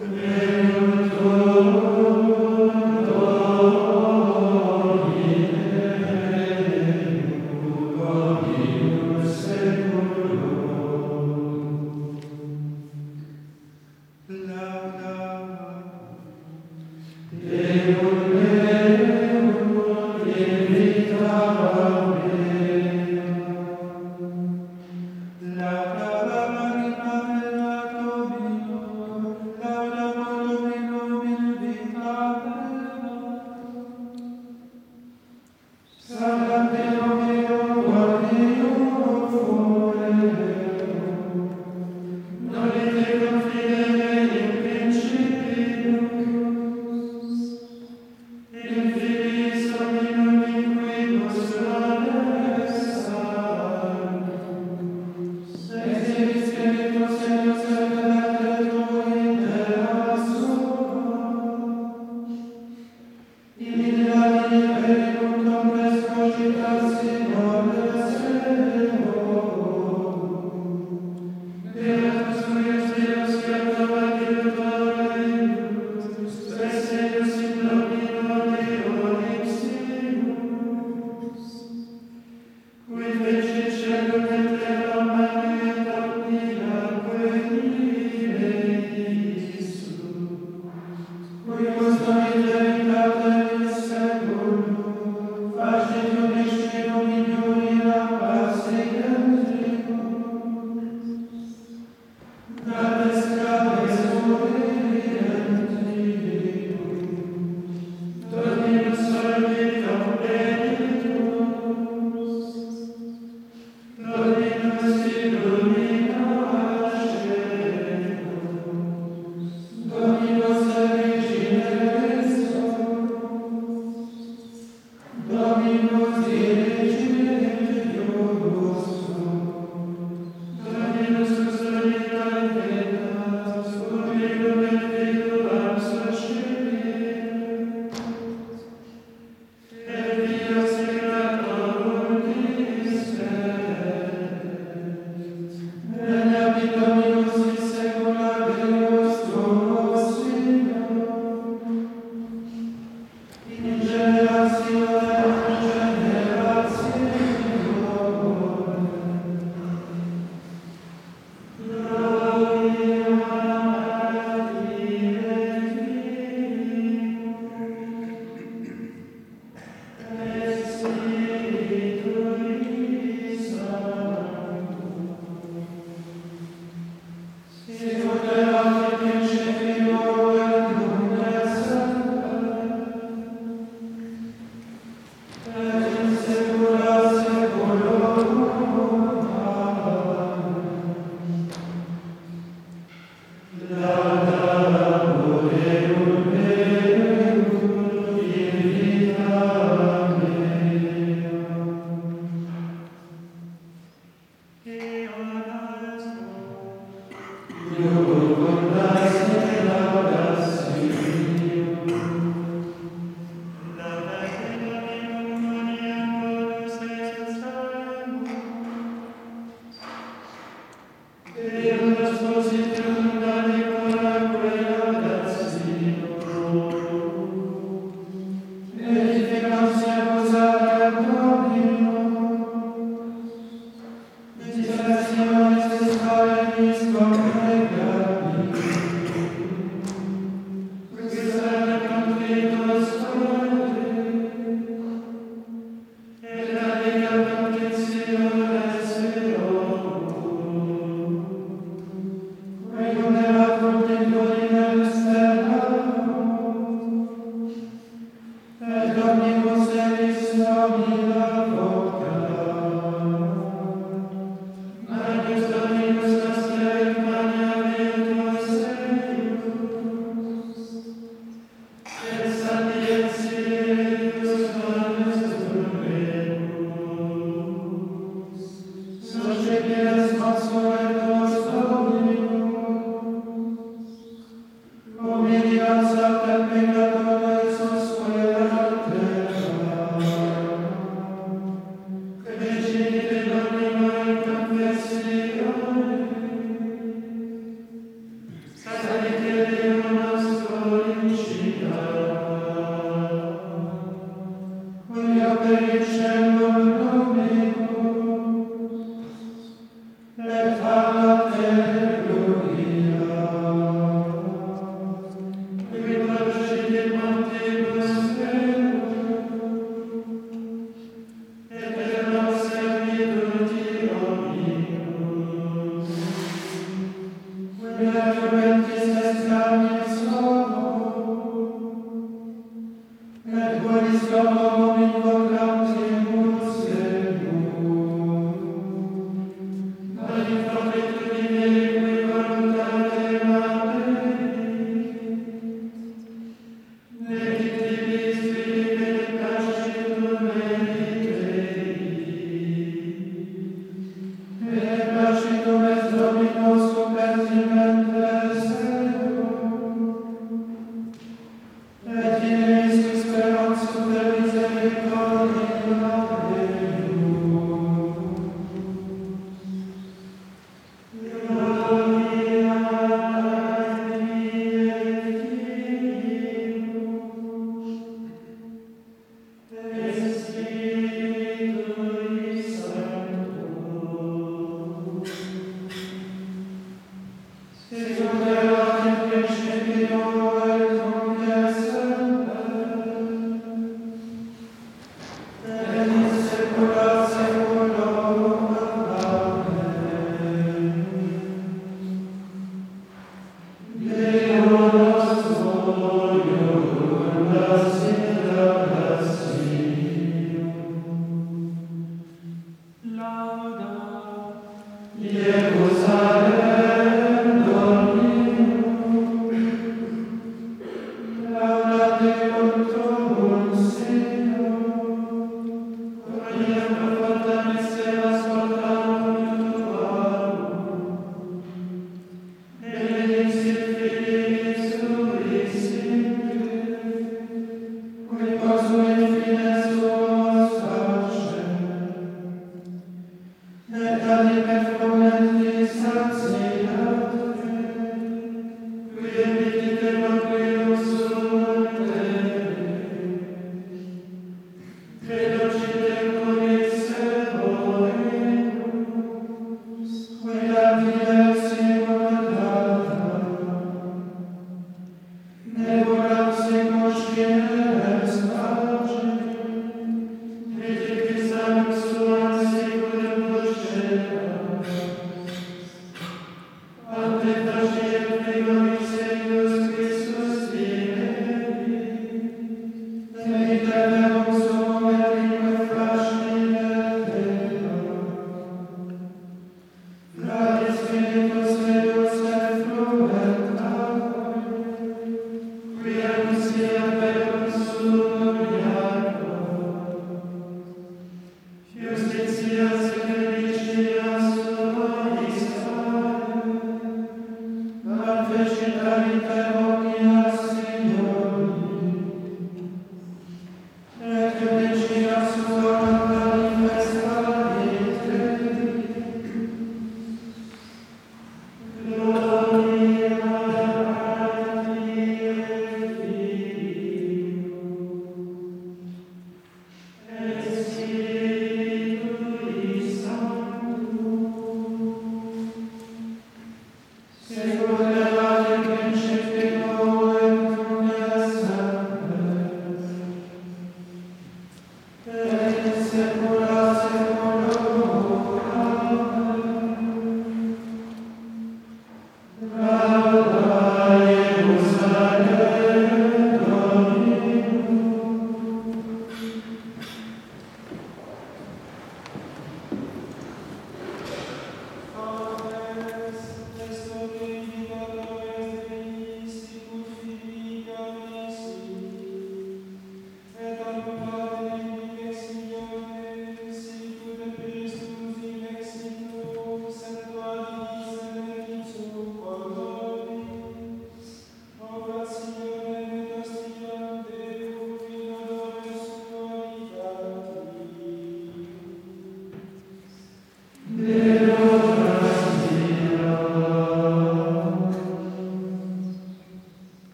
Deum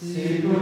Sim.